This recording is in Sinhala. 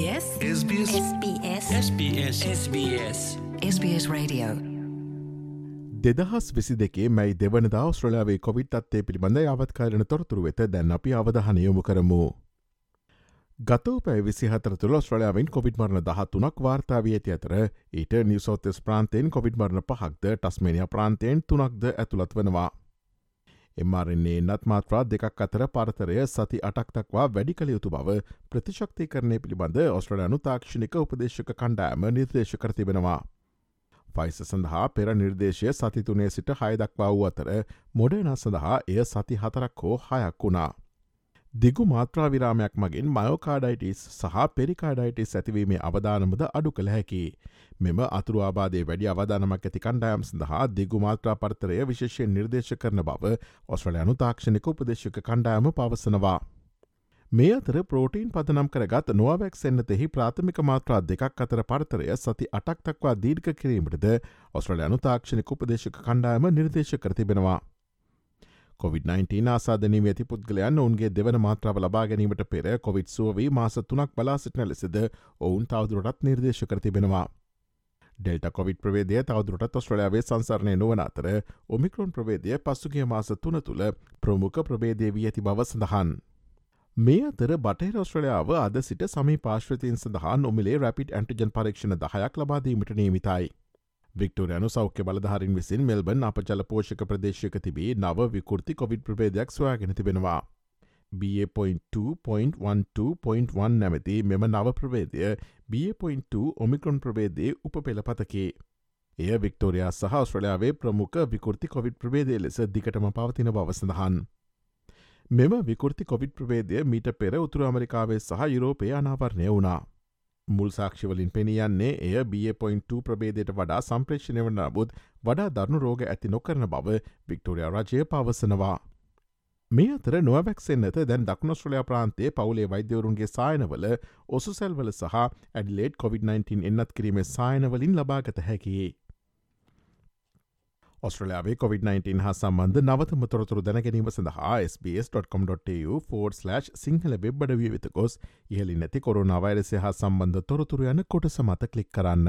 SBS? SBS? SBS. SBS. SBS. SBS Radio. දෙදහස් විසි දෙකේ මැයි දෙවනදා ඔස්ට්‍රලයාාවේ කොවිට් අත්තේ පිළිබඳ යවත්කාරන තොරතුරු වෙත දැන් අපි අවධහනයොමු කරමු. ගත පැ විසි හතර තුළ ස්ට්‍රලයාාවෙන් කොවිඩ් මරණ දහත්තුනක් වාර්තාාව ඇති අතර ඊට නිවසෝතෙස් ප්‍රාන්තයෙන් කොවිඩ් මරණ පහක්ද ටස්මේනිය ප්‍රාන්තයෙන් තුනක්ද ඇතුළත් වනවා. එම්මාරන්නේ නත් මාත්‍රා දෙකක් අතර පරතරය සති අටක්තක්වා වැඩි කළ යුතු බව ප්‍රතිශක්ති කරණය පිළිබඳ ඔස්ට්‍රලයානු තාක්ෂණික උපදේශක කණ්ඩෑම නිර්දේශ කරතිබෙනවා. ෆයිස සඳහා පෙර නිර්දේශය සතිතුනේ සිට හයදක්වා වූ අතර මොඩේන සඳහා එය සති හතරක් හෝ හයක් වුණා. දිගු මාත්‍රාවිරාමයක් මගින් මයෝකාඩයිටස් සහ පෙරිකාඩයිටස් ඇතිවීමේ අවධානමද අඩු කළ හැකි. මෙම අතුරු ආබාදේ වැඩි අවධානමක් ඇති කණ්ඩායම් සඳහා දිගු මාත්‍රා පර්තරය විශේෂයෙන් නිර්දේශ කරන බව ඔස්ට්‍රලයානු තාක්ෂණික උපදේශක කණ්ඩායම පවසනවා. මේ අතර ප්‍රෝටීන් පදනම් කරගත් නොවැක් එන්නතෙහි ප්‍රාථමික මාත්‍රා දෙකක් අතර පරතරය සති අටක්තක්වා දීර්ඝ කිරීමටද ඔස්ට්‍රලයානු තාක්ෂණික උපදේශක කණ්ඩායම නිර්දේශ කරතිබෙනවා. COVID-19 ආසාධනීම ඇති පුද්ගලයන් ඔවුන්ගේ දෙවන මාත්‍රාව ලබා ගැනීමට පෙර කොවිඩ් සුවවී මාස තුනක් බලා සිටින ලෙසද ඔවුන් තවදුරටත් නිර්දේශ කරතිබෙනවා. ඩෙල්ට කොවිඩ් ප්‍රවේදය තවදුරට ඔස්ට්‍රලයාාවේ සංසරණය නොවන අතර ඔමිකරොන් ප්‍රවේදය පස්සුගේ මාස තුන තුළ ප්‍රමුඛ ප්‍රබේදය වී ඇති බව සඳහන්. මේ අතර බටහ ඔස්ට්‍රලයාාව අද සිට සමි පාශ්‍රතින් සඳහා නොමිලේ රැපිට ඇන්ටිජන් පරීක්ෂණ දහයක් ලබාදීමට නීමිතයි. වික්ටෝරයනු සෞඛ්‍ය බලධාරින් විසින් මෙල්බන් අප ජල පෝෂක ප්‍රදේශයක තිබේ නව විකෘති කොවිඩ් ප්‍රබේදයක් සොයාගෙන තිබෙනවා. BA.2.12.1 නැමති මෙම නව ප්‍රවේදය BA.2 ඔමික්‍රොන් ප්‍රවේදේ උප පෙළපතකේ. එය වික්ටෝරයා සහ ස්ට්‍රලයාාවේ ප්‍රමුඛ විකෘති කොවිඩ් ප්‍රවේදය ලෙස දිකටම පවතින බව සඳහන්. මෙම විකෘති කොවිඩ් ප්‍රවේදය මීට පෙර උතුර ඇමරිකාවේ සහ යුරෝපය අනාවරණය වුණා. මුල් සාක්ෂවලින් පෙනියන්නේ එය B.2 ප්‍රබේදයට වඩා සම්ප්‍රේෂණය වන නබුත් වඩා දරුණු රෝග ඇති නොකරන බව වික්ටෝරයා රජය පවසනවා. මේ අතර නොවැක්සෙන්න්නත දැන් දක්නොස්ට්‍රලයා ප්‍රාන්තේ පවුලේ වෛද්‍යවරුන්ගේ සායනවල ඔසුසැල්වල සහ ඇඩලේට COොVID-19 එන්නත් කිරීමේ සායනවලින් ලබාගත හැකියේ. ඔස්ට්‍රලයාාවේ COොVID-19 හා සම්බන්ධ නවතම තොරතුරු දැනගැනීම සඳහා SBS.com.tu4/ සිංහල වෙබ්බඩ විය වෙත ගොස් ඉහලි නැති කොරුණාවයිරසය හා සම්බන්ධ තොරතුරු යන කොට සමත කලික් කරන්න.